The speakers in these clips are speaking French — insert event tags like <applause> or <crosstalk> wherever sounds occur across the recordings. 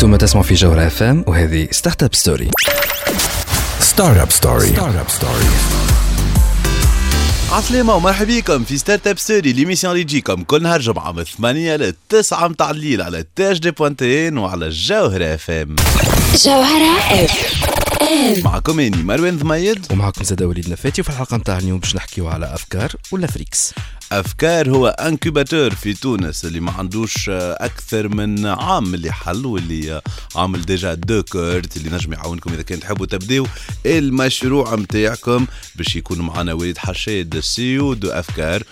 أنتم تسمعوا في جوهر اف ام وهذه ستارت اب ستوري ستارت اب ستوري ستارت اب ستوري عسلامة ومرحبا بكم في ستارت اب ستوري ليميسيون اللي تجيكم كل نهار جمعة من 8 ل 9 متاع الليل على تاج دي بوانتين وعلى الجوهرة اف ام جوهرة اف معكم اني مروان ضميد ومعكم زاد وليد نفاتي وفي الحلقة نتاع اليوم باش نحكيو على أفكار ولا فريكس. أفكار هو إنكوباتور في تونس اللي ما عندوش أكثر من عام اللي حل واللي عامل ديجا دو كورت اللي نجم يعاونكم إذا كان تحبوا تبداو المشروع نتاعكم باش يكون معنا وليد حشاد سيو دو أفكار.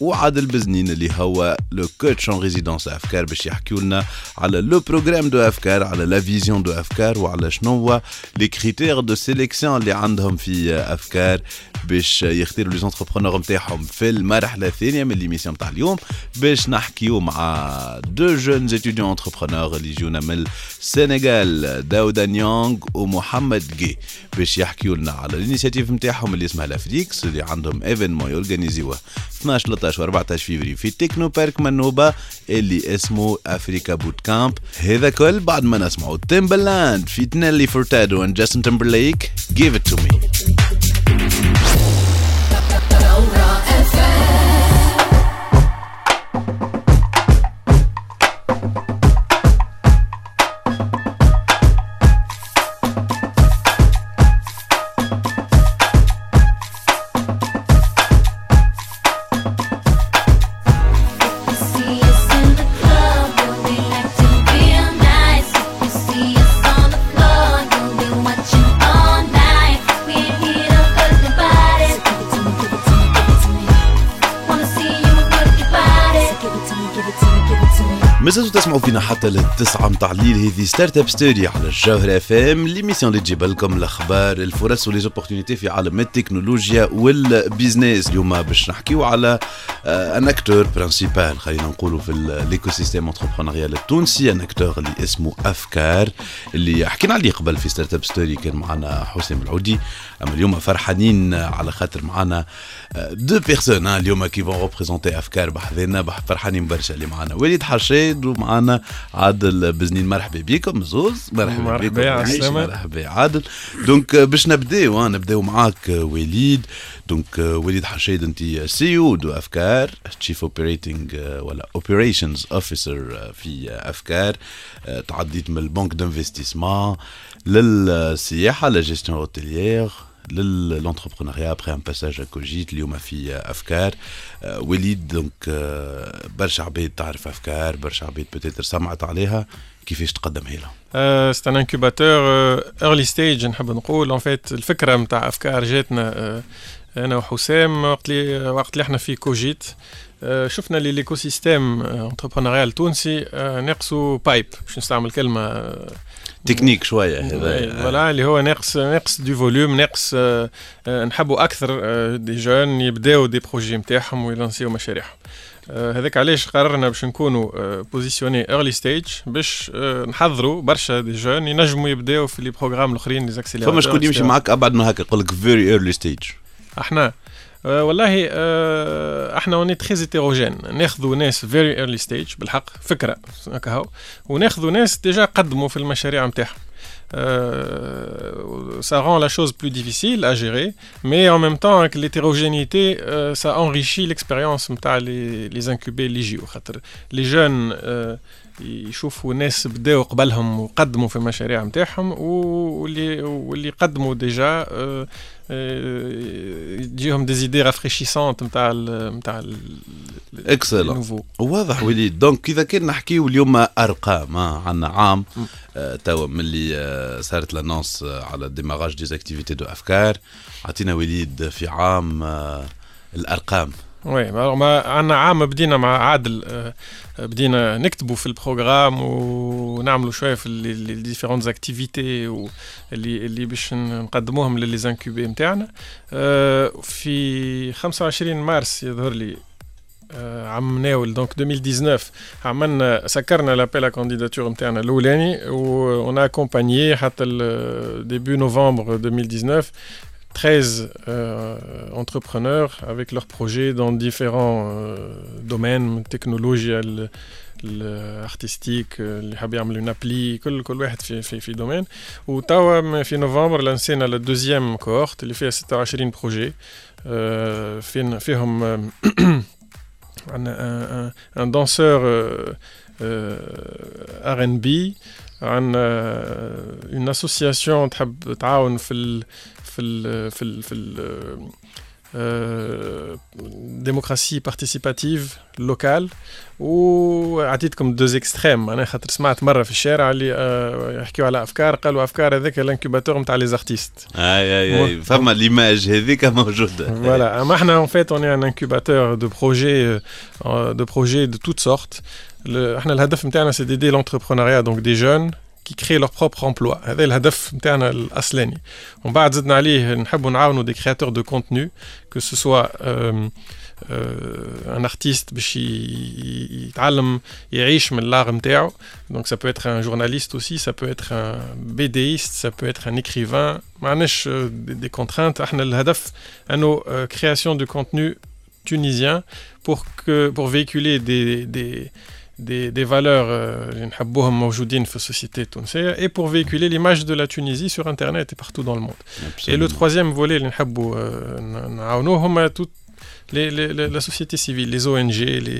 وعادل بزنين اللي هو لو كوتش اون ريزيدونس أفكار باش يحكيو لنا على لو بروغرام دو أفكار على لا فيزيون دو أفكار وعلى شنو هو لي كريتير دو سيليكسيون اللي عندهم في أفكار باش يختاروا لي زونتربرونور نتاعهم في المرحلة الثانية من ليميسيون تاع اليوم باش نحكيو مع دو جون ستوديون انتربرونور اللي يجونا من السنغال داودا نيونغ ومحمد جي باش يحكيو لنا على الانيشيتيف نتاعهم اللي اسمها لافريكس اللي عندهم إيفينمون يورجانيزيوه 12 13 و 14 فيفري في تكنو بارك منوبة اللي اسمه افريكا بوت كامب هذا كل بعد ما نسمعوا تيمبرلاند في تنيلي فورتادو and جاستن تيمبرليك give to me. مازالتوا تسمعوا فينا حتى للتسعة متاع الليل. هذه ستارت اب ستوري على الجوهرة اف ام ليميسيون اللي تجيب لكم الأخبار الفرص وليزوبورتينيتي في عالم التكنولوجيا والبيزنس اليوم باش نحكيو على ان اكتور برانسيبال خلينا نقولوا في الايكو سيستيم انتربرونيال التونسي ان اكتور اللي اسمه أفكار اللي حكينا عليه قبل في ستارت اب ستوري كان معنا حسام العودي. أما اليوم فرحانين على خاطر معنا دو بيرسون اليوم كي فون ريبريزونتي أفكار بحذنا بح- فرحانين برشا اللي معنا. وليد حشاد ومعنا عادل بزنين. مرحبا بكم زوز مرحبا مرحبا، بكم. مرحبا عادل. دونك باش نبداو آه، نبداو معاك آه، وليد. دونك آه، وليد حشاد انت سي أو دو أفكار تشيف اوبريتنج ولا اوبريشنز اوفيسر في آه، أفكار آه، تعديت من البنك دانفستيسمون للسياحة لا جيستيون اوتيليير للانتربرونيا ابخي ان باساج كوجيت اليوم في افكار وليد دونك برشا عباد تعرف افكار برشا عباد بوتيتر سمعت عليها كيفاش لها آه، c'est un incubateur euh, early stage نحب نقول en fait الفكرة نتاع افكار جاتنا أنا وحسام وقت اللي وقت اللي إحنا في كوجيت شفنا اللي ليكو سيستيم انتربرونيال تونسي ناقصه بايب باش نستعمل كلمه تكنيك شوية. إيه، هذا. فوالا اللي هو ناقص ناقص دو فوليوم ناقص آه، آه، نحبوا أكثر آه، دي جون يبداو دي بروجي نتاعهم ويلانسيو مشاريعهم. آه، هذاك علاش قررنا باش نكونوا بوزيسيوني ايرلي ستيج باش آه، نحضروا برشا دي جون ينجموا يبداو في لي بروغرام الأخرين لي زاكسيليراتور فما شكون يمشي معك أبعد من هكا يقول لك فيري ايرلي ستيج إحنا آه، والله آه، احنا اوني تري هيتيروجين ناخذوا ناس فيري ايرلي ستيج بالحق فكره هكا هو وناخذوا ناس ديجا قدموا في المشاريع نتاعهم Euh, ça rend la chose plus difficile à gérer, mais en même temps, avec l'hétérogénéité, euh, ça enrichit l'expérience نتاع les, les incubés اللي يجيو خاطر les jeunes euh, يشوفوا ناس بداوا قبلهم وقدموا في المشاريع نتاعهم واللي واللي قدموا ديجا آه، آه، يجيهم دي زيدي رافريشيسونت نتاع نتاع اكسلون واضح وليد. دونك إذا كان نحكيو اليوم أرقام آه، عندنا عام آه، توا ملي آه، صارت لانونس على ديماراج دي اكتيفيتي دو افكار عطينا وليد في عام الأرقام. وي ما عندنا عام بدينا مع عادل آه، بدينا نكتبوا في البروغرام ونعملوا شوية في لي ديفيرونت اكتيفيتي اللي اللي باش نقدموهم للي زانكوبي نتاعنا آه، في 25 مارس يظهر لي آه، عام ناول دونك 2019 عملنا سكرنا لابيل كانديداتور نتاعنا الأولاني ون اكومبانيي حتى ديبي نوفمبر 2019 13 euh, entrepreneurs avec leurs projets dans différents euh, domaines technologie ال- الارتستيك اللي حاب يعمل اون ابلي كل كل واحد في في في دومين وتوا في نوفمبر لانسينا الدوزيام كوهورت اللي فيها 26 بروجي آه، فين فيهم آم، <clears throat> عندنا ان دانسور ار ان بي عندنا اون اسوسياسيون تحب تعاون في ال في ال في ال في ال ديموقراسي بارتيسيباتيف لوكال وعطيتكم دوز اكستريم معناها خاطر سمعت مره في الشارع اللي آه، يحكيوا على افكار قالوا افكار هذاك الانكوباتور نتاع لي زارتيست اي اي اي Ouais. فما ليماج هذيك موجوده Voilà, à Mahna, en fait, on est un incubateur de projets, euh, de projets de toutes sortes. Le, احنا الهدف نتاعنا c'est d'aider l'entrepreneuriat, donc des jeunes qui créent leur propre emploi. هذا الهدف نتاعنا الأصلاني. ومن بعد زدنا عليه نحبوا نعاونوا des créateurs de contenu, que ce soit euh, euh, un artiste باش ي- ي- يتعلم يعيش من l'art نتاعو. Donc ça peut être un journaliste aussi, ça peut être un BDiste, ça peut être un écrivain. معناش euh, des, des contraintes. احنا الهدف انه euh, création de contenu tunisien pour que pour véhiculer des des des, des valeurs euh, اللي نحبوهم موجودين في السوسيتي التونسية et pour véhiculer l'image de la Tunisie sur internet et partout dans le monde. Et le troisième volet اللي نحبوا euh, ن- نعاونوه هما tout les, les- les- la société civile, les ONG, les,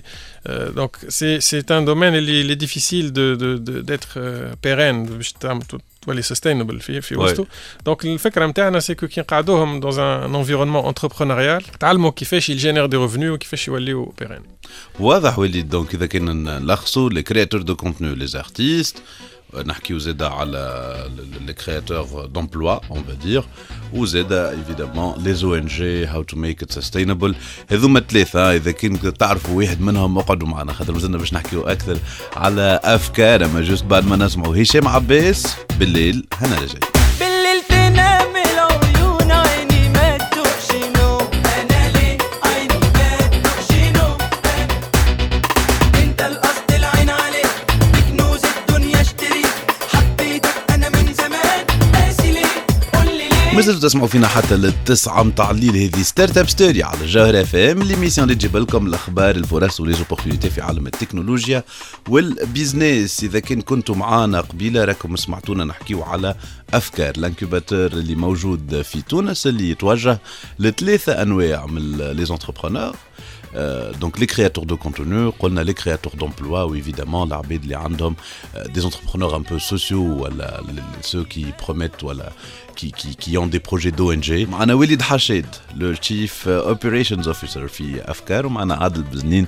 euh, donc c'est c'est un domaine il est, il est difficile de de- de- d'être euh, pérenne باش تعمل تو- تولي sustainable في في Ouais. وسطه دونك الفكره نتاعنا سي كو كي نقعدوهم dans un environnement entrepreneurial تعلموا كيفاش يجينير دي revenus وكيفاش يوليو بيرين واضح وليد دونك اذا كنا نلخصوا لي كرياتور دو كونتوني لي زارتيست نحكيو زادا على les créateurs d'emplois on va dire. وزيدا زو ان جي هاو تو ميك ات سستينابل هذوما الثلاثة إذا كان تعرفوا واحد منهم اقعدوا معنا. خاطر مازلنا باش نحكيو أكثر على أفكار أما جوست بعد ما نسمعوا هشام عباس بالليل هنا رجعي. مازلتوا تسمعوا فينا حتى للتسعة متاع الليل. هذه ستارت اب ستوري على الجوهرة اف ام ليميسيون اللي تجيب لكم الأخبار الفرص وليزوبورتينيتي في عالم التكنولوجيا والبيزنس إذا كان كنتوا معانا قبيلة راكم سمعتونا نحكيو على افكار الانكوباتور اللي موجود في تونس اللي يتوجه لثلاثه انواع من لي زونتربرونور دونك لي كرياتور دو كونتوني قلنا لي كرياتور دومبلوا وإيفيدامون العباد اللي عندهم دي زونتربرونور ان بو سوسيو ولا سو كي بروميت ولا qui, qui, qui ont des projets d'ONG معنا وليد حشاد le chief operations officer في أفكار ومعنا عادل بزنين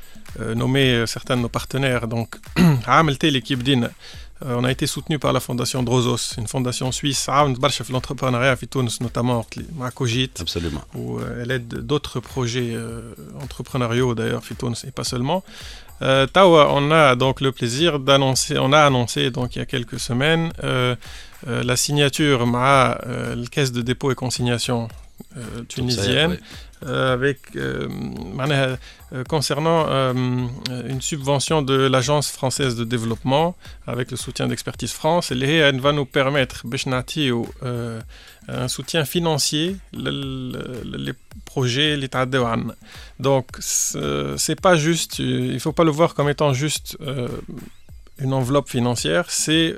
Euh, nommer euh, certains de nos partenaires. Donc, <clears throat> l'équipe d'IN. Euh, on a été soutenu par la fondation Drozos, une fondation suisse, l'entrepreneuriat à Tunis notamment, à Absolument. où elle aide d'autres projets entrepreneuriaux d'ailleurs, Tunis et pas seulement. Euh, Tawa, on a donc le plaisir d'annoncer, on a annoncé donc il y a quelques semaines la signature à la caisse de dépôt et consignation tunisienne. Euh, euh, euh, concernant une subvention de l'Agence française de développement avec le soutien d'Expertise France. Et elle va nous permettre, un soutien financier les projets les donc c'est pas juste il faut pas le voir comme étant juste une enveloppe financière c'est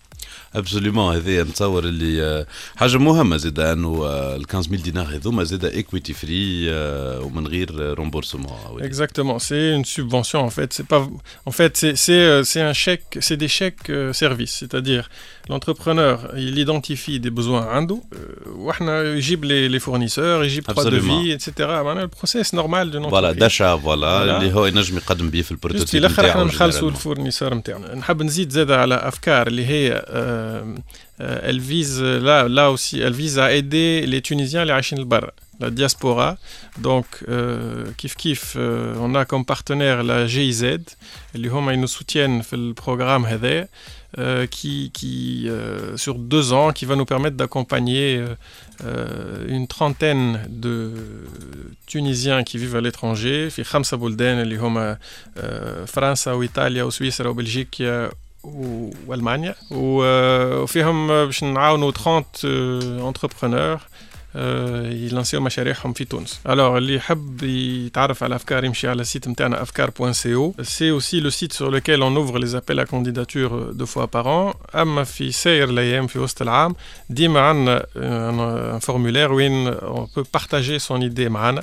ابسوليومون هذايا نتصور اللي حاجة مهمه زاد انه ال 15000 دينار هذوما زاد ايكويتي فري ومن غير رومبورسمون اكزاكتومون سي اون سوبفونسيون ان فيت سي با ان فيت سي سي ان شيك سي دي شيك سيرفيس c'est-à-dire l'entrepreneur il identifie des besoins عنده وإحنا يجيب لي لي فورنيسور يجيب تخوا دوفي اتسيتيرا معناها البروسيس نورمال دو فوالا داشا فوالا اللي هو ينجم يقدم به في البروتوتيب في الآخر إحنا نخلصوا الفورنيسور نتاعنا نحب نزيد زاده على افكار اللي هي elle vise là là aussi elle vise à aider les Tunisiens اللي عايشين لبرا la diaspora donc euh, كيف كيف euh, on a comme partenaire la GIZ اللي هما ils nous soutiennent في البروغرام هذا euh, qui, qui euh, sur deux ans, qui va nous permettre d'accompagner euh, euh, une trentaine de Tunisiens qui vivent à l'étranger, في خمسة بلدان اللي هما آه، فرنسا وإيطاليا وسويسرا وبلجيكا و- والمانيا و- آه، وفيهم باش نعاونوا 30 انتربرونور يلانسيو مشاريعهم في تونس الوغ اللي يحب يتعرف على افكار يمشي على السيت نتاعنا افكار.co سي اوسي لو سيت sur lequel on ouvre les appels à candidature deux fois par an اما في ساير الايام في وسط العام ديما عندنا ان formulaire وين on peut partager son idée معنا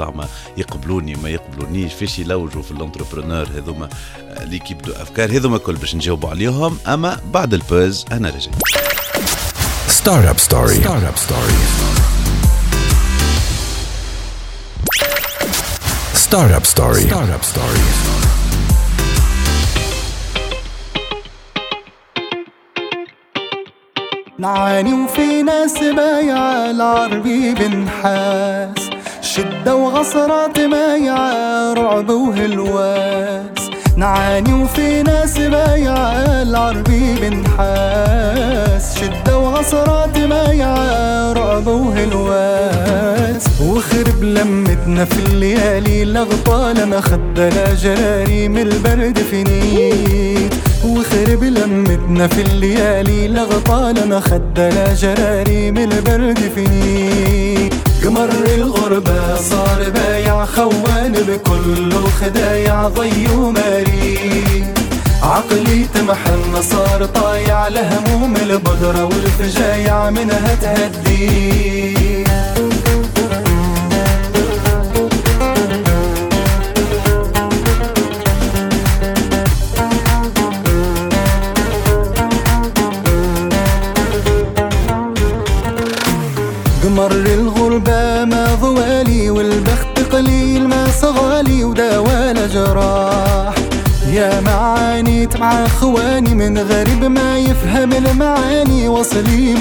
زعما يقبلوني ما يقبلونيش فاش يلوجوا في اللونتربرونور هذوما ليكيب دو أفكار هذوما كل باش نجاوبوا عليهم أما بعد البوز أنا رجعت Startup Story. Startup Story. Startup Story. Startup Story. نعاني وفي ناس بايعة العربي بنحاس شدة وغصرات مايعة رعب وهلواس. نعاني وفي ناس بايعة العربي بنحاس. شدة وغصرات مايعة رعب وهلواس. وخرب لمتنا في الليالي لغطى لما خدنا جراري من البرد فينيت وخرب لمتنا في الليالي لغطى لما خدنا جراري من البرد فينيت قمر الغربة صار بايع خوان بكل خدايع ضي وماري. عقلي تمحن صار طايع لهموم البقرة والفجايع منها تهدي.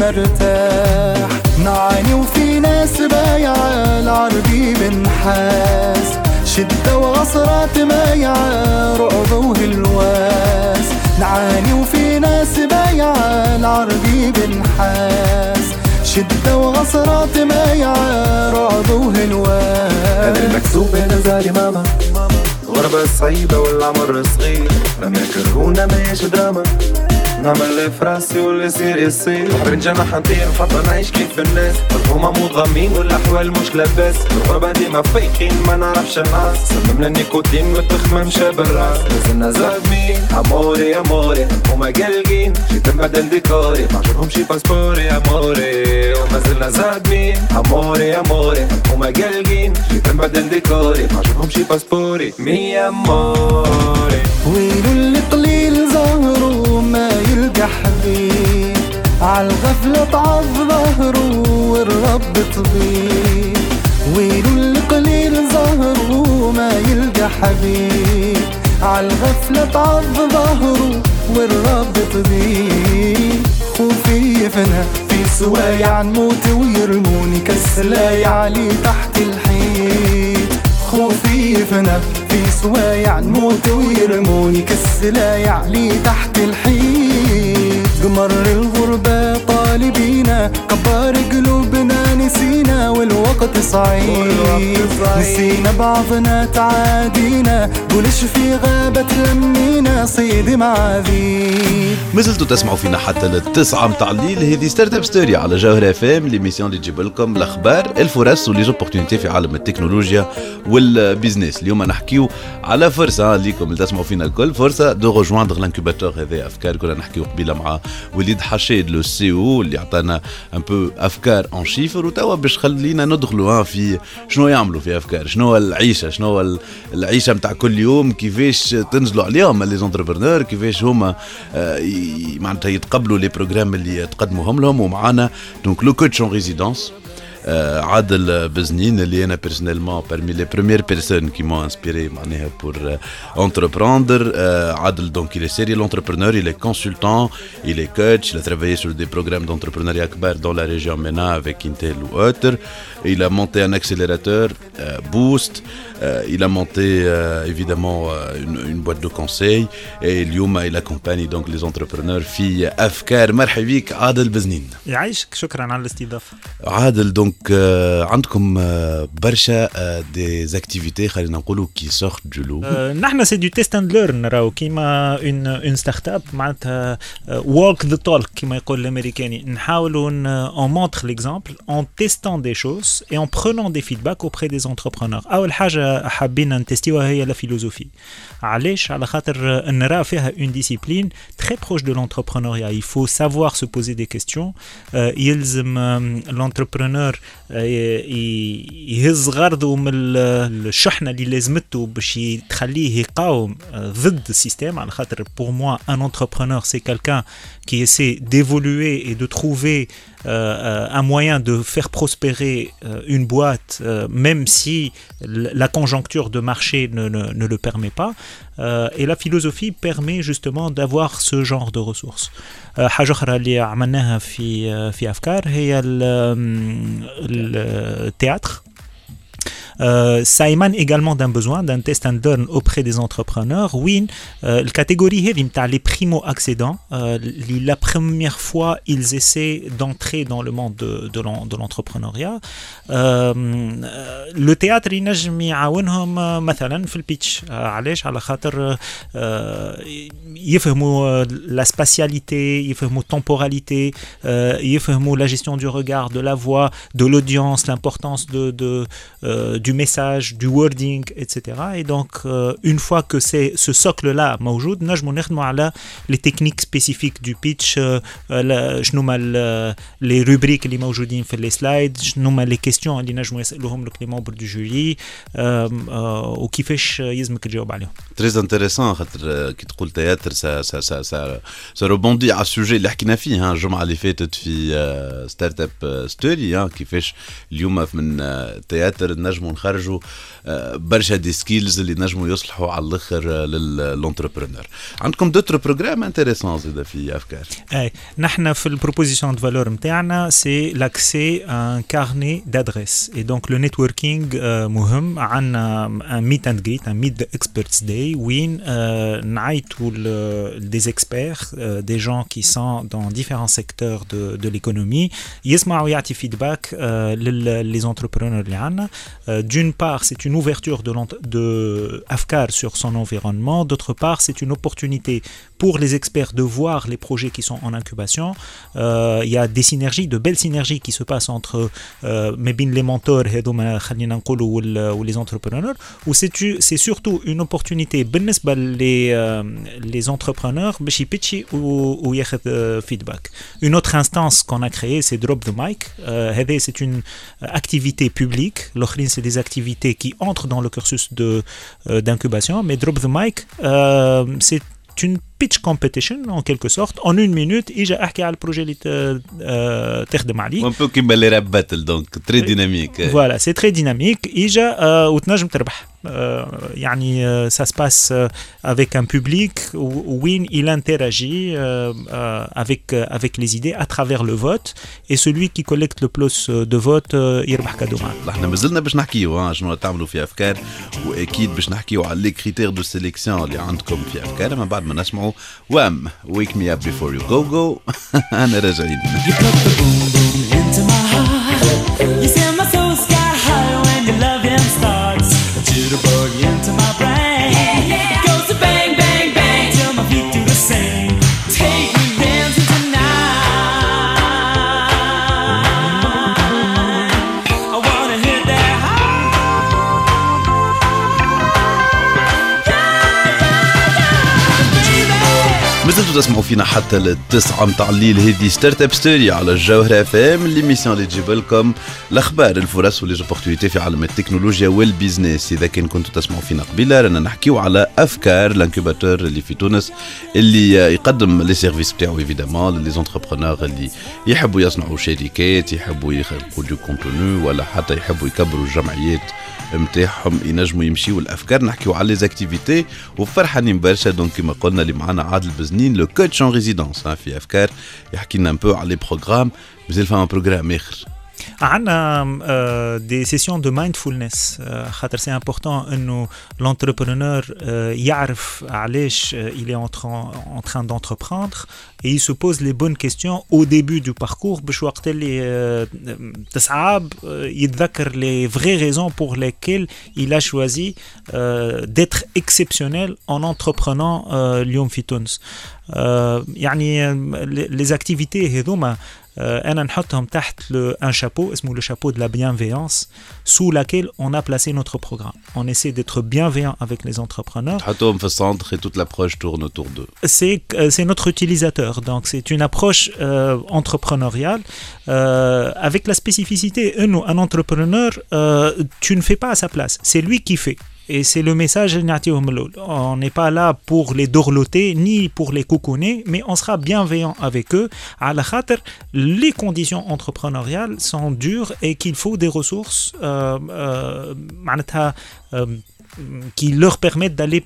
مرتاح نعاني وفي ناس بايعة العربي بنحاس. شدة وغصرات مايعة رعب وهلواس. نعاني وفي ناس بايعة العربي بنحاس. شدة وغصرات مايعة رعب وهلواس. هذا المكتوب هنا زاري ماما. غربة صعيبة والعمر صغير. لما يكرهونا ما دراما. نعمل اللي في راسي واللي يصير يصير. بحر جناح نطير نفضل نعيش كيف الناس. الهما مو ضامين والأحوال مش لاباس. الغربة ديما فايقين ما نعرفش الناس. سممنا النيكوتين والتخمة مشى بالراس لازلنا زادمين أموري أموري. هما قلقين جيت نبدل ديكوري. معجبهم شي باسبوري أموري. وما زلنا زادمين أموري أموري. هما قلقين جيت نبدل ديكوري. معجبهم شي باسبوري. مي أموري. ويل طبيب عالغفلة ضعف ظهره والرب طبيب ويلو القليل ظهره ما يلقى حبيب. عالغفلة ضعف ظهره والرب طبيب خوفي فنا في سوايا عن موت ويرموني كسلاي علي تحت الحيط. خوفي فنا في سوايا عن موت ويرموني كسلاي علي تحت الحيط. قمر الغربة طالبينا كبار قلوبنا نسينا والوقت صعيب. نسينا بعضنا تعادينا. قولش في غابة تلمينا صيد معاذيب ما زلتوا تسمعوا فينا حتى للتسعة متاع الليل هذه ستارت اب ستوري على جوهر اف ام ليميسيون اللي تجيب لكم الأخبار الفرص وليزوبورتينيتي في عالم التكنولوجيا والبيزنس اليوم نحكيو على فرصة ليكم اللي تسمعوا فينا الكل. فرصة دو روجواندر لانكوباتور هذا افكار كنا نحكيو قبيلة مع وليد حشيد لو سي أو اللي عطانا ان بو أفكار اون شيفر وتوا باش خلينا ندخلوا ها في شنو يعملوا في أفكار؟ شنو هو العيشة؟ شنو هو ال- العيشة نتاع كل يوم؟ كيفاش تنزلوا عليهم لي زونتربرونور كيفاش هما آه، معناتها يتقبلوا لي بروجرام اللي تقدموهم لهم؟ ومعانا دونك لو كوتش اون ريزيدونس euh, Adel Beznine, qui est personnellement parmi les premières personnes qui m'ont inspiré pour euh, entreprendre. Euh, Adel, donc, il est serial entrepreneur, il est consultant, il est coach, il a travaillé sur des programmes d'entrepreneuriat Akbar dans la région MENA avec Intel ou autre. Il a monté un accélérateur euh, Boost. euh, il a monté euh, évidemment euh, une, une boîte de conseil et اليوم il accompagne donc les entrepreneurs في افكار مرحبا بك عادل بزنين يعيشك شكرا على الاستضافه عادل دونك آه، عندكم آه، برشا دي زاكتيفيتي خلينا نقولوا كي سورت دو لو أه، نحن سي دو تيست اند ليرن راهو كيما اون اون ستارت اب معناتها ووك ذا تولك كيما يقول الامريكاني نحاولوا اون مونتر ليكزامبل اون تيستون دي شوز اي اون برونون دي فيدباك اوبري دي زونتربرونور اول حاجه حابين نتستيوها هي لا فيلوزوفي علاش على خاطر آه، نرى فيها اون ديسيبلين تري بروش دو لونتربرونوريا il faut savoir se poser des questions آه، يلزم لونتربرونور يهز غرضه من ال- الشحنه اللي لازمته باش تخليه يقاوم آه، ضد السيستم على خاطر pour moi un entrepreneur c'est quelqu'un qui essaie d'évoluer et de trouver euh, euh, un moyen de faire prospérer euh, une boîte euh, même si l- la conjoncture de marché ne, ne- ne le permet pas Euh, et la philosophie permet justement d'avoir ce genre de ressources آه، حاجة أخرى اللي عملناها في آه، في أفكار هي ال- آم، التياتر Euh, ça émane également d'un besoin d'un test and learn auprès des entrepreneurs. Oui, euh, la catégorie هذه نتاع les primo accédants, euh, li- la première fois ils essaient d'entrer dans le monde de, de l'en- de l'entrepreneuriat. Euh, euh, le théâtre ينجم يعاونهم آه، مثلا في البيتش آه، علاش على خاطر آه، يفهموا la spatialité, يفهموا temporalité, euh, يفهموا la gestion du regard, de la voix, de l'audience, l'importance de, de, euh, du message, du wording, etc. Et donc, euh, une fois que c'est ce socle-là موجود نجموا نخدموا على les techniques spécifiques du pitch euh, لا- شنو هما ال- les rubriques اللي موجودين في les slides شنو هما les questions اللي نجموا يسألوهم لك les membres du jury euh, euh, وكيفاش يلزمك تجاوب عليهم تريز انتريسون خاطر آه، كي تقول تياتر سا سا سا سا سا روبوندي على السوجي اللي حكينا فيه ها الجمعه اللي فاتت في آه، ستارت اب ستوري ها كيفاش اليوم من آه، تياتر نجموا نخرجوا آه، برشا دي سكيلز اللي نجموا يصلحوا على الاخر آه، للونتربرونور عندكم دوتر بروجرام انتريسون زيد في افكار اي نحن في البروبوزيسيون دو فالور نتاعنا سي لاكسي ان كارني دادريس اي دونك لو نيتوركينغ مهم عندنا ان ميت اند جريت ان ميت اكسبرتس داي وين آه، نعيطوا دي اكسبير دي جون كي سون دون ديفيرون سيكتور دو دو ليكونومي يسمعوا ويعطي فيدباك لي زونتربرونور اللي عندنا Euh, d'une part, c'est une ouverture de, de Afkar sur son environnement. D'autre part, c'est une opportunité pour les experts de voir les projets qui sont en incubation. Euh, il y a des synergies, de belles synergies qui se passent entre euh, les mentors ou les entrepreneurs. Ou c'est surtout une opportunité pour les, euh, les entrepreneurs ou feedback. Une autre instance qu'on a créée, c'est Drop the Mic. Euh, c'est une activité publique activités qui entrent dans le cursus euh, d'incubation mais Drop the Mic euh, c'est une pitch competition en quelque sorte en une minute اجا احكي على البروجي اللي ت- آه، تخدم عليه un peu كيما لي راب باتل دونك تري ديناميك فوالا سي تري ديناميك اجا آه، وتنجم تربح آه، يعني آه، ça se passe euh, avec un public où- où il interagit euh, euh, avec euh, avec les idées à travers le vote et celui qui collecte le plus euh, de votes euh, يربح كادو معاه احنا مازلنا باش نحكيو ها شنو تعملوا في افكار واكيد باش نحكيو على لي كريتير دو سيليكسيون اللي عندكم في افكار اما بعد ما نسمعوا Wham! Wake Me Up Before You Go Go, <laughs> ανερεζαΐν. was مازلتوا تسمعوا فينا حتى للتسعة متاع الليل. هذه ستارت اب ستوري على الجوهرة اف ام ليميسيون اللي تجيب لكم الأخبار الفرص وليزوبورتينيتي في عالم التكنولوجيا والبيزنس إذا كان كنتوا تسمعوا فينا قبيلة رانا نحكيو على أفكار الانكوباتور اللي في تونس اللي يقدم لي سيرفيس بتاعو ايفيدامون لي زونتربرونور اللي يحبوا يصنعوا شركات يحبوا يخلقوا دو كونتوني ولا حتى يحبوا يكبروا الجمعيات نتاعهم ينجموا يمشيوا الأفكار. نحكيو على لي زاكتيفيتي وفرحانين برشا. دونك كما قلنا اللي معنا عادل بزنين لو كوتش اون ريزيدونس في افكار يحكي لنا ان بو على لي بروغرام مازال فما بروغرام اخر عندنا euh, des sessions de mindfulness euh, خاطر سي important انه l'entrepreneur euh, يعرف علاش euh, il est en train, en train d'entreprendre et il se pose les bonnes questions au début du parcours باش وقت اللي uh, تصعب uh, يتذكر les vraies raisons pour lesquelles il a choisi uh, d'être exceptionnel en entreprenant uh, اليوم في تونس uh, يعني les activités هذوما انا نحطهم تحت le, un chapeau اسمه le chapeau de la bienveillance sous laquelle on a placé notre programme. On essaie d'être bienveillant avec les entrepreneurs. تحطهم في السنتر et toute l'approche tourne autour d'eux. C'est c'est notre utilisateur, donc c'est une approche euh, entrepreneuriale euh, avec la spécificité nous, un entrepreneur, euh, tu ne fais pas à sa place, c'est lui qui fait. Et c'est le message On n'est pas là pour les dorloter ni pour les coucouner, mais on sera bienveillant avec eux. À la khater, les conditions entrepreneuriales sont dures et qu'il faut des ressources euh, euh, qui leur permettent d'aller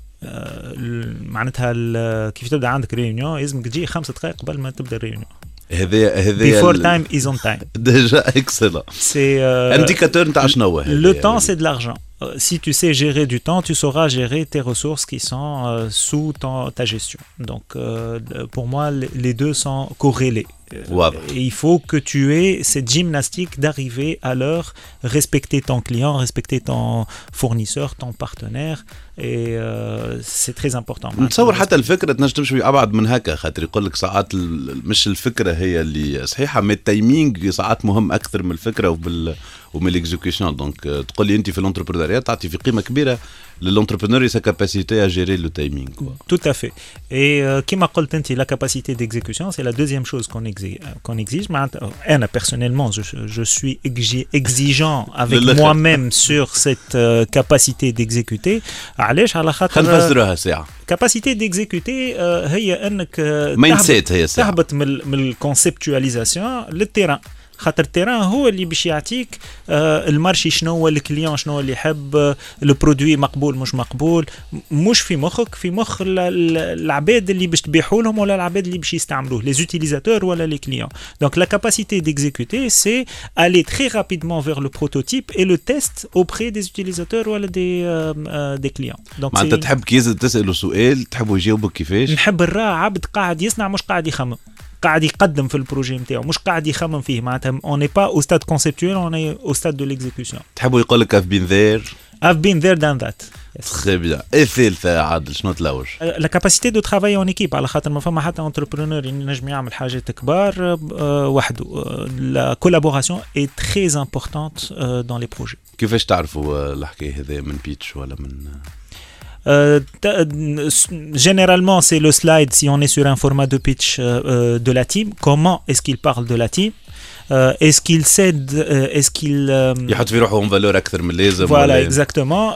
معناتها كيف تبدا عندك ريونيون لازمك تجي خمس دقائق قبل ما تبدا الريونيون هذا هذا بيفور تايم از اون تايم ديجا اكسلون سي انديكاتور نتاع شنو هو لو تون سي دو لارجون si tu sais gérer du temps, tu sauras gérer tes ressources qui sont euh, sous ton, ta gestion. Donc, euh, pour moi, les deux sont corrélés. Wow. Et il faut que tu aies cette gymnastique d'arriver à l'heure, respecter ton client, respecter ton fournisseur, ton partenaire. Et euh, c'est très important. نتصور حتى الفكره تنجم تمشي ابعد من هكا خاطر يقول لك ساعات مش الفكره هي اللي صحيحه مي التايمينغ ساعات مهم اكثر من الفكره وبال ومن الاكزيكيوشن دونك تقول لي انت في الانتربرونيات تعطي في قيمه كبيره للانتربرونور sa capacité à gérer le timing. Quoi. Tout à fait. Et euh, qui m'a dit la capacité d'exécution, c'est la deuxième chose qu'on exige. Qu'on exige. Moi, personnellement, je, je suis exigeant avec moi-même علاش على خاطر نفسروها ساعة. كاباسيتي ديكزيكوتي هي إنك مايند سيت هي ساعة. تهبط من الكونسبتواليزاسيون للتيران. خاطر التيران هو اللي باش يعطيك آه المارشي شنو هو الكليون شنو اللي يحب آه البرودوي مقبول مش مقبول. مش في مخك في مخ العباد اللي باش تبيعوا لهم ولا العباد اللي باش يستعملوه لي زوتيليزاتور ولا لي كليون دونك لا كاباسيتي ديكزيكوتي سي aller très rapidement vers le prototype et le test auprès des utilisateurs ولا des euh, des clients. Donc معناتها تحب كي تسأله سؤال تحبوا يجاوبك كيفاش؟ نحب نراه عبد قاعد يصنع مش قاعد يخمم. قاعد يقدم في البروجي نتاعو مش قاعد يخمم فيه. معناتها اون ني با أو ستاد كونسيبتويل اون اي أو ستاد دو ليكزيكسيون تحبوا يقول لك اف بين ذير اف بين ذير دان ذات تخي بيان الثالثة عادل شنو تلوج؟ لا كاباسيتي دو ترافاي اون ايكيب على خاطر ما فما حتى انتربرونور ينجم يعمل حاجات كبار وحده. لا كولابوراسيون اي تري امبورتونت دون لي بروجي كيفاش تعرفوا الحكاية هذه من بيتش ولا من Euh, euh, généralement, c'est le slide si on est sur un format de pitch euh, de la team. Comment est-ce qu'il parle de la team? Est-ce qu'il cède euh, est-ce qu'il euh, voilà exactement.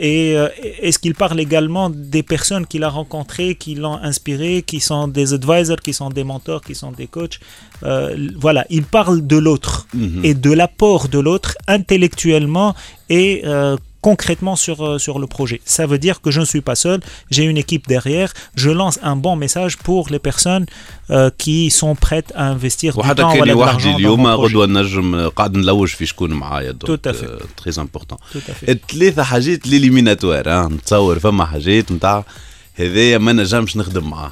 Et est-ce qu'il parle également des personnes qu'il a rencontrées qui l'ont inspiré qui sont des advisors qui sont des mentors qui sont des coachs? Voilà il parle de l'autre et de l'apport de l'autre intellectuellement et concrètement sur, euh, sur le projet. Ça veut dire que je ne suis pas seul, j'ai une équipe derrière, je lance un bon message pour les personnes euh, qui sont prêtes à investir du وحتى temps كان voilà, de وحدي l'argent dans اليوم mon projet. غدوه نجم قاعد نلوج في شكون معايا Tout à fait. تري امبورتون Tout à fait. الثلاثه حاجات ليليميناتوار ها نتصور فما حاجات نتاع هذايا ما نجمش نخدم معاه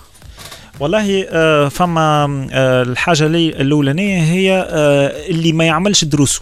والله آه، فما آه، الحاجه اللي الاولانيه هي آه، اللي ما يعملش دروسه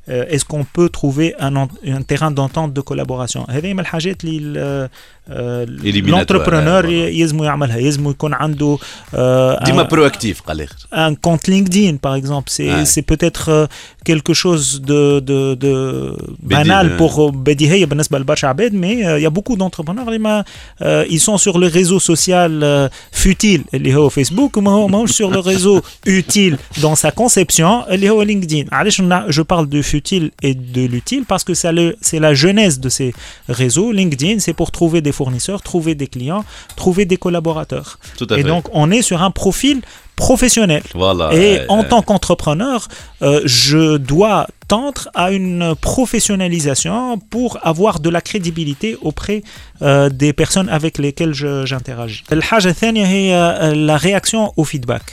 est-ce qu'on peut trouver un, en- un terrain d'entente de collaboration هذه من الحاجات اللي ال- آه، Éliminatoire, l'entrepreneur voilà. يلزموا يعملها يلزموا يكون عنده آه، ديما un- برو اكتيف قال الاخر un compte LinkedIn, par exemple, c'est Ouais. c'est peut-être euh, quelque chose de, de, de banal Bédine, pour euh, بديهية بالنسبة لبرشا عباد, mais euh, il y a beaucoup d'entrepreneurs اللي ما euh, ils sont sur le réseau social euh, futile اللي هو فيسبوك وما هو ماهوش sur le réseau <laughs> utile dans sa conception اللي هو LinkedIn. علاش نا- je parle de futile et de l'utile parce que c'est la genèse de ces réseaux. LinkedIn, c'est pour trouver des fournisseurs, trouver des clients, trouver des collaborateurs. Et donc, on est sur un profil professionnel. Et euh, en euh, tant qu'entrepreneur, euh, je dois tendre à une professionnalisation pour avoir de la crédibilité auprès des personnes avec lesquelles j'interagis. La réaction au feedback.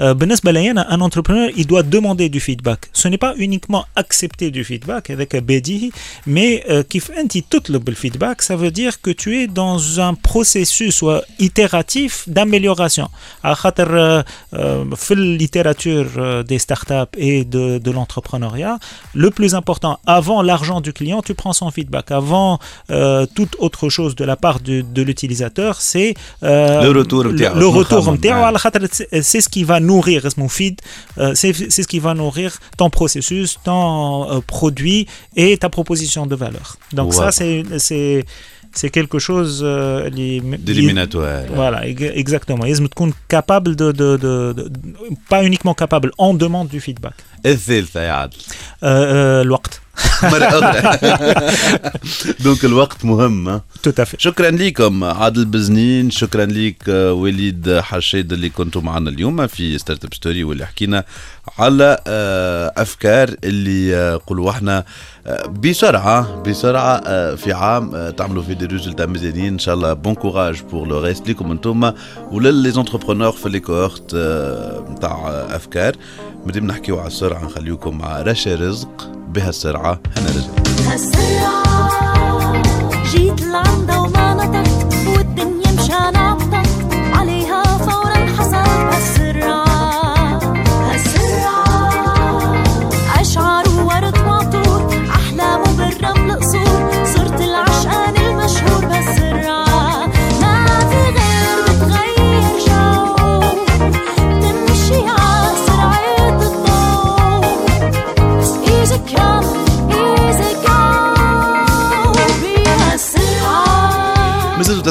Euh, بالنسبة لي أنا un entrepreneur il doit demander du feedback ce n'est pas uniquement accepter du feedback avec بديهي mais euh, كيف أنت تطلب الفيدباك ça veut dire que tu es dans un processus ou itératif d'amélioration على خاطر euh, euh, في littérature euh, des startups et de, de l'entrepreneuriat le plus important avant l'argent du client tu prends son feedback avant euh, toute autre chose de la part de, de l'utilisateur c'est euh, Le retour le, نتاعو، le شنو retour خمم، نتاعو ouais. على خاطر c'est c'est ce qui va nourrir euh, c'est ce qui va nourrir ton processus, ton euh, produit et ta proposition de valeur. Donc ça, c'est c'est quelque chose euh, d'éliminatoire. Voilà, exactement. Ils sont capables de, de, de, de, pas uniquement capables, en demande du feedback. Et c'est. Le temps. <laughs> <laughs> دونك الوقت مهم fait. شكرا لكم عادل بزنين. شكرا لك آه، وليد حشيد اللي كنتوا معنا اليوم في ستارت اب ستوري واللي حكينا على آه، أفكار اللي آه، قولوا إحنا بسرعة بسرعة في عام تعملوا فيه دي ريزولتا مزيانين. إن شاء الله بون كوراج بور لو ريست ليكم أنتم وللي زونتربرونور في لي كوهورت نتاع أفكار. مادام نحكيو على السرعة نخليكم مع رشا رزق. بهالسرعة هنرجع. هالسرعة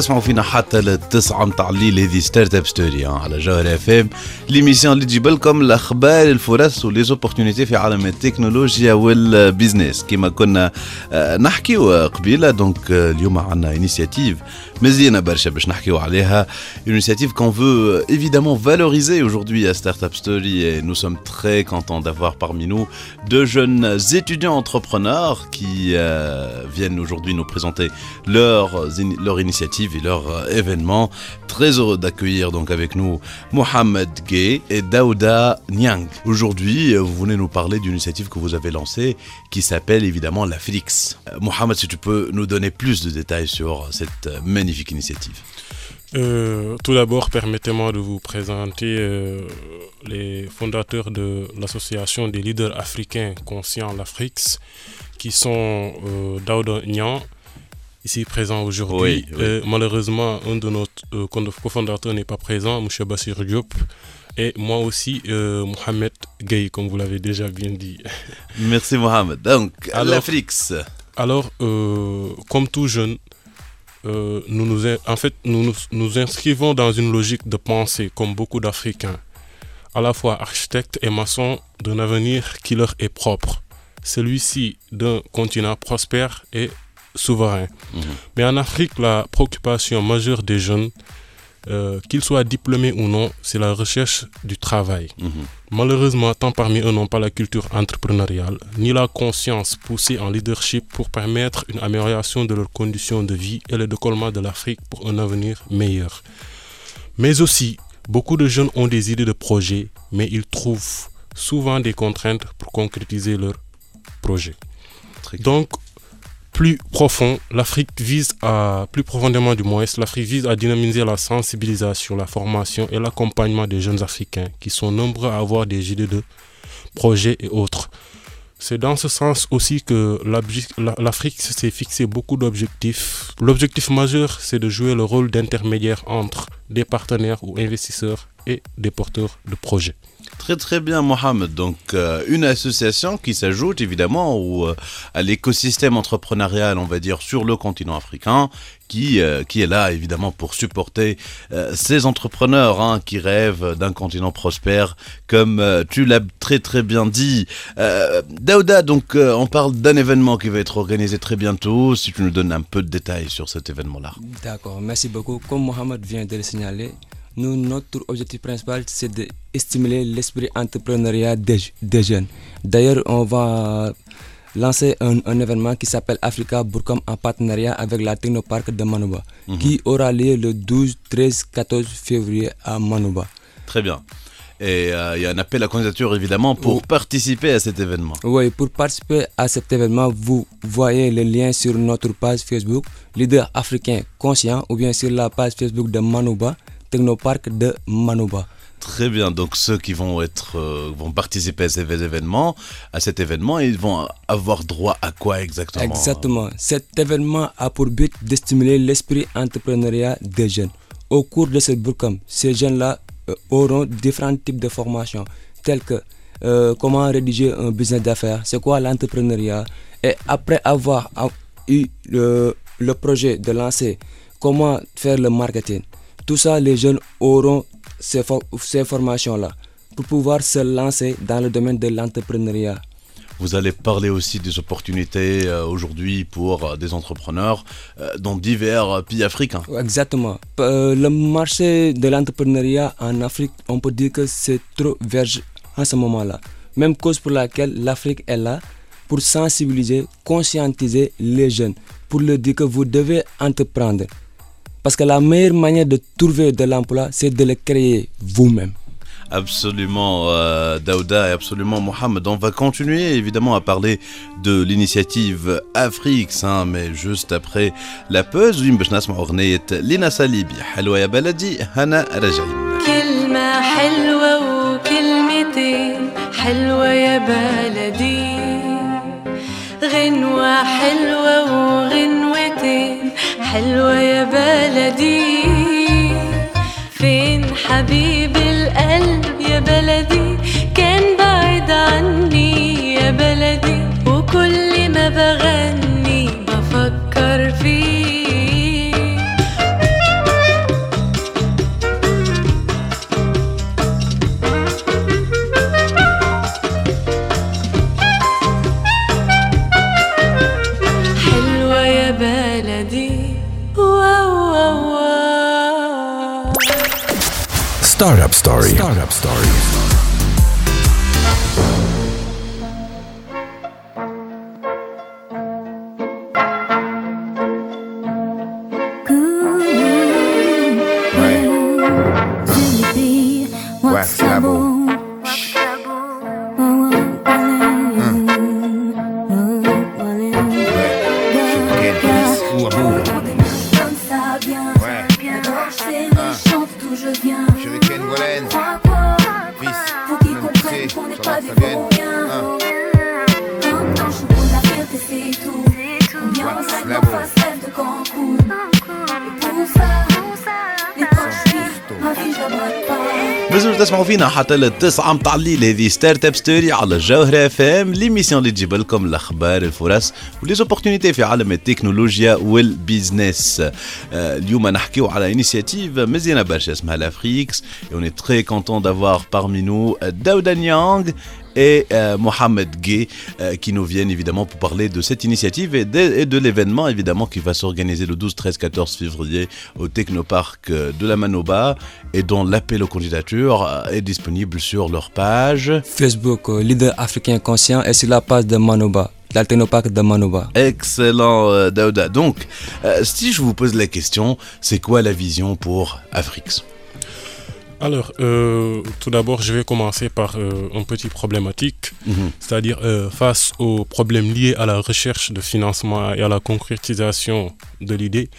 تسمعوا فينا حتى للتسعة متاع الليل هذه ستارت اب ستوري على جوهر اف ام ليميسيون اللي تجيب لكم الاخبار الفرص وليزوبورتينيتي في عالم التكنولوجيا والبيزنس كما كنا آه، نحكيو قبيله دونك آه، اليوم عندنا انيسياتيف مزيانه برشا باش نحكيو عليها une initiative qu'on veut évidemment valoriser aujourd'hui à Startup Story et nous sommes très contents d'avoir parmi nous deux jeunes étudiants entrepreneurs qui euh, viennent aujourd'hui nous présenter leur, leur initiative et leur euh, événement. Très heureux d'accueillir donc avec nous Mohamed Gay et Daouda Nyang. Aujourd'hui, euh, vous venez nous parler d'une initiative que vous avez lancée qui s'appelle évidemment la Félix. Euh, Mohamed, si tu peux nous donner plus de détails sur cette magnifique initiative. Tout d'abord, permettez-moi de vous présenter les fondateurs de l'association des leaders africains conscients l'Afrique, qui sont euh, Daouda Nyan, ici présent aujourd'hui. Oui, oui. Euh, malheureusement, un de nos euh, co- cofondateurs n'est pas présent, M. Bassir Diop. Et moi aussi, euh, Mohamed Gay, comme vous l'avez déjà bien dit. <laughs> Merci Mohamed. Donc, Alors- l'Afrique. Alors, euh, comme tout jeune, euh, nous nous, en fait, nous, nous nous inscrivons dans une logique de pensée, comme beaucoup d'Africains, à la fois architectes et maçons d'un avenir qui leur est propre. Celui-ci d'un continent prospère et souverain. Mais en Afrique, la préoccupation majeure des jeunes, euh, qu'ils soient diplômés ou non, c'est la recherche du travail. Malheureusement, tant parmi eux n'ont pas la culture entrepreneuriale, ni la conscience poussée en leadership pour permettre une amélioration de leurs conditions de vie et le décollement de l'Afrique pour un avenir meilleur. Mais aussi, beaucoup de jeunes ont des idées de projets, mais ils trouvent souvent des contraintes pour concrétiser leurs projets. Donc, plus profond, l'Afrique vise à, plus profondément du moins, l'Afrique vise à dynamiser la sensibilisation, la formation et l'accompagnement des jeunes Africains qui sont nombreux à avoir des idées de projets et autres. C'est dans ce sens aussi que l'Afrique s'est fixé beaucoup d'objectifs. L'objectif majeur, c'est de jouer le rôle d'intermédiaire entre des partenaires ou investisseurs et des porteurs de projets. Très très bien Mohamed. Donc euh, une association qui s'ajoute évidemment au, euh, à l'écosystème entrepreneurial, on va dire, sur le continent africain, qui, euh, qui est là évidemment pour supporter ces entrepreneurs hein, qui rêvent d'un continent prospère, comme tu l'as très très bien dit. Daouda, donc on parle d'un événement qui va être organisé très bientôt. Si tu nous donnes un peu de détails sur cet événement-là. D'accord, merci beaucoup. Comme Mohamed vient de le signaler, nous, notre objectif principal, c'est de stimuler l'esprit entrepreneurial des, des jeunes. D'ailleurs, on va lancer un, un événement qui s'appelle Africa Bourcom en partenariat avec la Technopark de Manouba, Mhm. qui aura lieu le 12, 13, 14 février à Manouba. Très bien. Et euh, il y a un appel à candidature évidemment pour participer à cet événement. Oui, pour participer à cet événement, vous voyez le lien sur notre page Facebook, Leader africain conscient, ou bien sur la page Facebook de Manouba, Technopark de Manouba. Très bien. Donc ceux qui vont être euh, vont participer à ces événements, à cet événement, ils vont avoir droit à quoi exactement? Exactement. Cet événement a pour but de stimuler l'esprit entrepreneurial des jeunes. Au cours de ce bootcamp, ces jeunes-là euh, auront différents types de formations, telles que euh, comment rédiger un business d'affaires, c'est quoi l'entrepreneuriat, et après avoir eu le, le projet de lancer, comment faire le marketing. Tout ça, les jeunes auront ces, for- ces formations-là pour pouvoir se lancer dans le domaine de l'entrepreneuriat. Vous allez parler aussi des opportunités euh, aujourd'hui pour euh, des entrepreneurs euh, dans divers pays africains. Exactement. Le marché de l'entrepreneuriat en Afrique, on peut dire que c'est trop vierge en ce moment-là. Même cause pour laquelle l'Afrique est là pour sensibiliser, conscientiser les jeunes, pour leur dire que vous devez entreprendre. Parce que la meilleure manière de trouver de l'emploi, c'est de le créer vous-même. Absolument, euh, Daouda et absolument Mohamed. On va continuer évidemment à parler de l'initiative Afrique, hein, mais juste après la pause, oui, باش نسمع أغنية لينا ساليبي حلوة يا بلدي هنا راجعين كلمة حلوة وكلمتين حلوة يا بلدي غنوة حلوة وغنوتين حلوة يا بلدي. فين حبيب القلب؟ فينا حتى للتسعة الليل هذه ستارت أب ستوري على الجوهرة أف إم ليميسيون اللي تجيب لكم الأخبار الفرص وليزوبورتينيتي في عالم التكنولوجيا والبيزنس آه، اليوم نحكيو على انيسياتيف مزيانة برشا اسمها لافريكس très content d'avoir parmi nous euh, Daouda Niang et euh, Mohamed Gay euh, qui nous viennent évidemment pour parler de cette initiative et de, et de l'événement évidemment qui va s'organiser le 12, 13, 14 février au Technopark euh, de la Manoba et dont l'appel aux candidatures est disponible sur leur page. Facebook, leader africain conscient, et sur la page de Manoba, l'Altenopark de Manoba. Excellent euh, Daouda. Donc si je vous pose la question, c'est quoi la vision pour Afrix Alors, euh, tout d'abord, je vais commencer par euh, un petit problématique, Mhm. c'est-à-dire euh, face aux problèmes liés à la recherche de financement et à la concrétisation de l'idée,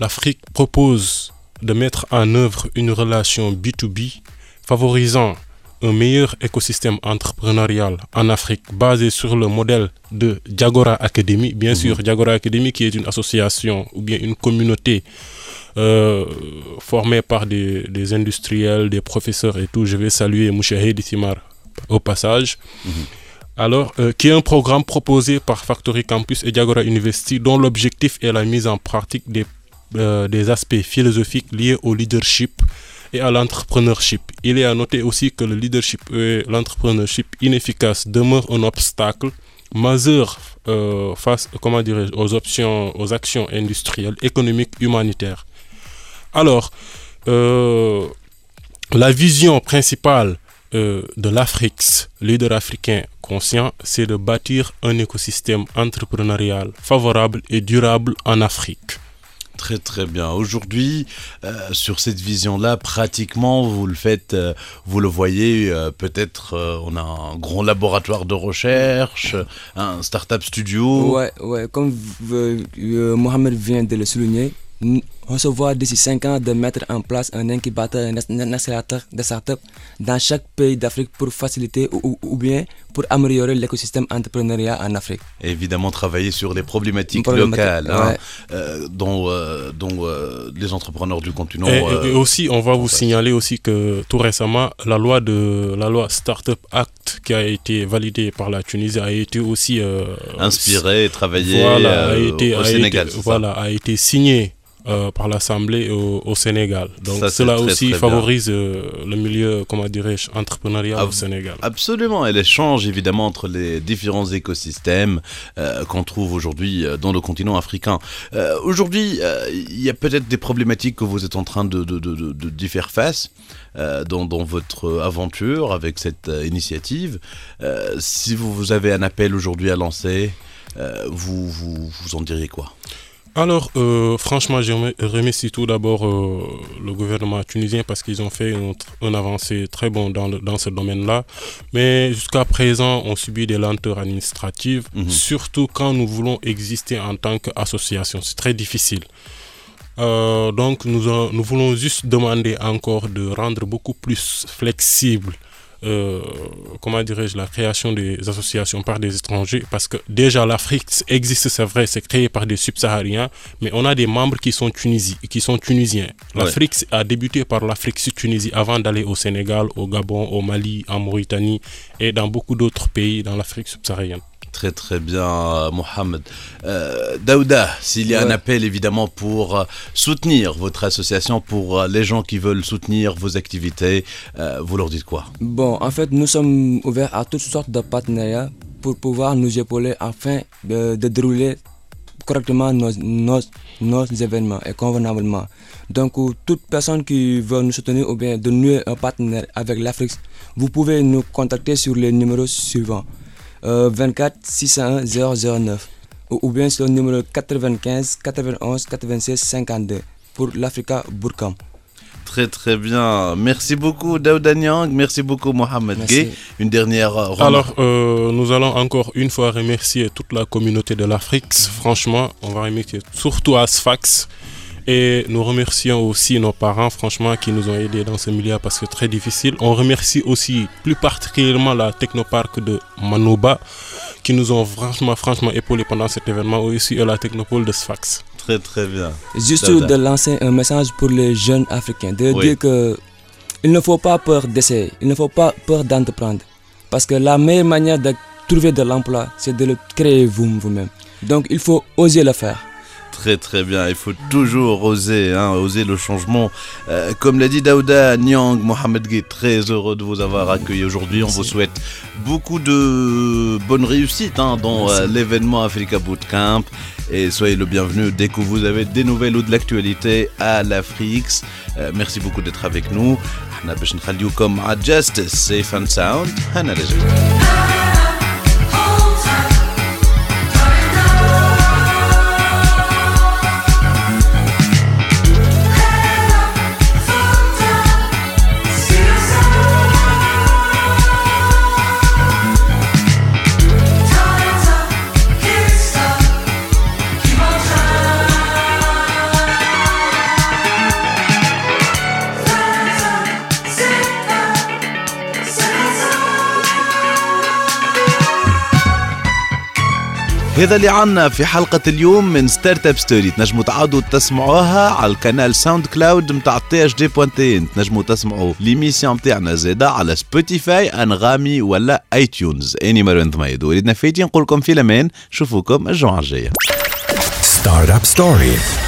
l'Afrique propose de mettre en œuvre une relation B2B favorisant un meilleur écosystème entrepreneurial en Afrique basé sur le modèle de Diagora Academy. Bien sûr, Diagora Academy qui est une association ou bien une communauté euh, formée par des, des industriels, des professeurs et tout. Je vais saluer Mouchahedi Timar au passage. Alors, euh, qui est un programme proposé par Factory Campus et Diagora University dont l'objectif est la mise en pratique des, euh, des aspects philosophiques liés au leadership et à l'entrepreneurship. Il est à noter aussi que le leadership et l'entrepreneurship inefficace demeurent un obstacle majeur euh, face comment dirais aux options, aux actions industrielles, économiques, humanitaires. Alors, euh, la vision principale euh, de l'Afrix, leader africain conscient, c'est de bâtir un écosystème entrepreneurial favorable et durable en Afrique. Très très bien. Aujourd'hui, euh, sur cette vision-là, pratiquement, vous le faites, euh, vous le voyez, euh, peut-être euh, on a un grand laboratoire de recherche, un start-up studio. Ouais, ouais, comme Mohamed vient de le souligner, n- on se voit d'ici 5 ans de mettre en place un incubateur, un ac- un accélérateur de start-up dans chaque pays d'Afrique pour faciliter ou, ou- ou bien pour améliorer l'écosystème entrepreneurial en Afrique. Évidemment, travailler sur les problématiques, Problématiques, locales hein, ouais. euh, dont, euh, dont euh, les entrepreneurs du continent. Et, et- et aussi, on va vous signaler aussi que tout récemment, la loi de la loi Startup Act qui a été validée par la Tunisie a été aussi euh, Inspirée travaillée, voilà, a euh, été, au a Sénégal, été- voilà, a été signée euh, par l'Assemblée au, au Sénégal. Donc Ça, cela très, aussi très favorise euh, le milieu, comment dirais-je, entrepreneurial au Sénégal. Absolument, et l'échange évidemment entre les différents écosystèmes euh, qu'on trouve aujourd'hui dans le continent africain. Aujourd'hui, il y a peut-être des problématiques que vous êtes en train de, de, de, de- de- d'y faire face dans, dans votre aventure avec cette initiative. Si vous, vous avez un appel aujourd'hui à lancer, vous, vous, vous en diriez quoi? Alors, euh, franchement, je remer- remercie tout d'abord euh, le gouvernement tunisien parce qu'ils ont fait une, une avancée très bonne dans, le- dans ce domaine-là. Mais jusqu'à présent, on subit des lenteurs administratives, surtout quand nous voulons exister en tant qu'association. C'est très difficile. Euh, donc, nous, nous voulons juste demander encore de rendre beaucoup plus flexible euh, comment dirais-je, la création des associations par des étrangers, parce que déjà l'Afrique existe, c'est vrai, c'est créé par des subsahariens, mais on a des membres qui sont, Tunisie, qui sont tunisiens. L'Afrique a débuté par l'Afrique Tunisie avant d'aller au Sénégal, au Gabon, au Mali, en Mauritanie et dans beaucoup d'autres pays dans l'Afrique subsaharienne. Très très bien, Mohamed. Euh, Daouda, s'il y a un appel évidemment pour euh, soutenir votre association, pour euh, les gens qui veulent soutenir vos activités, euh, vous leur dites quoi? Bon, en fait, nous sommes ouverts à toutes sortes de partenariats pour pouvoir nous épauler afin de, de dérouler correctement nos, nos, nos événements et convenablement. Donc, euh, toute personne qui veut nous soutenir ou bien de nouer un partenaire avec l'Afrique, vous pouvez nous contacter sur les numéros suivants euh, 24 601 009 ou, ou bien sur le numéro 95 91 96 52 pour l'Africa Burkam. Très très bien. Merci beaucoup Daouda Niang, merci beaucoup Mohamed. Gay. Une dernière euh, remarque. Alors, euh, nous allons encore une fois remercier toute la communauté de l'Afrique. Franchement, on va remercier surtout Asfax Et nous remercions aussi nos parents, franchement, qui nous ont aidés dans ce milieu parce que c'est très difficile. On remercie aussi plus particulièrement la Technopark de Manouba qui nous ont franchement, franchement épaulés pendant cet événement, aussi et la Technopole de Sfax. Très très bien. Juste de lancer un message pour les jeunes africains, de Oui. dire que il ne faut pas peur d'essayer, il ne faut pas peur d'entreprendre. Parce que la meilleure manière de trouver de l'emploi, c'est de le créer vous- vous-même. Donc il faut oser le faire très très bien. Il faut toujours oser, hein, oser le changement. Euh, comme l'a dit Daouda Nyang, Mohamed Gay, très heureux de vous avoir accueilli aujourd'hui. On vous souhaite beaucoup de bonne réussite hein, dans euh, l'événement Africa Bootcamp. Et soyez le bienvenu dès que vous avez des nouvelles ou de l'actualité à l'Afrix. Euh, merci beaucoup d'être avec nous. Nous allons comme Justice, Safe and Sound. هذا اللي عنا في حلقة اليوم من ستارت اب ستوري تنجموا تعاودوا تسمعوها على القناة ساوند كلاود متاع تي اش دي بوانتين تنجموا تسمعوا ليميسيون متاعنا زادا على سبوتيفاي أنغامي ولا اي تيونز أني مروان ثميد وليدنا فايتي نقول لكم في الأمان. نشوفوكم الجمعة الجاية. Startup Story.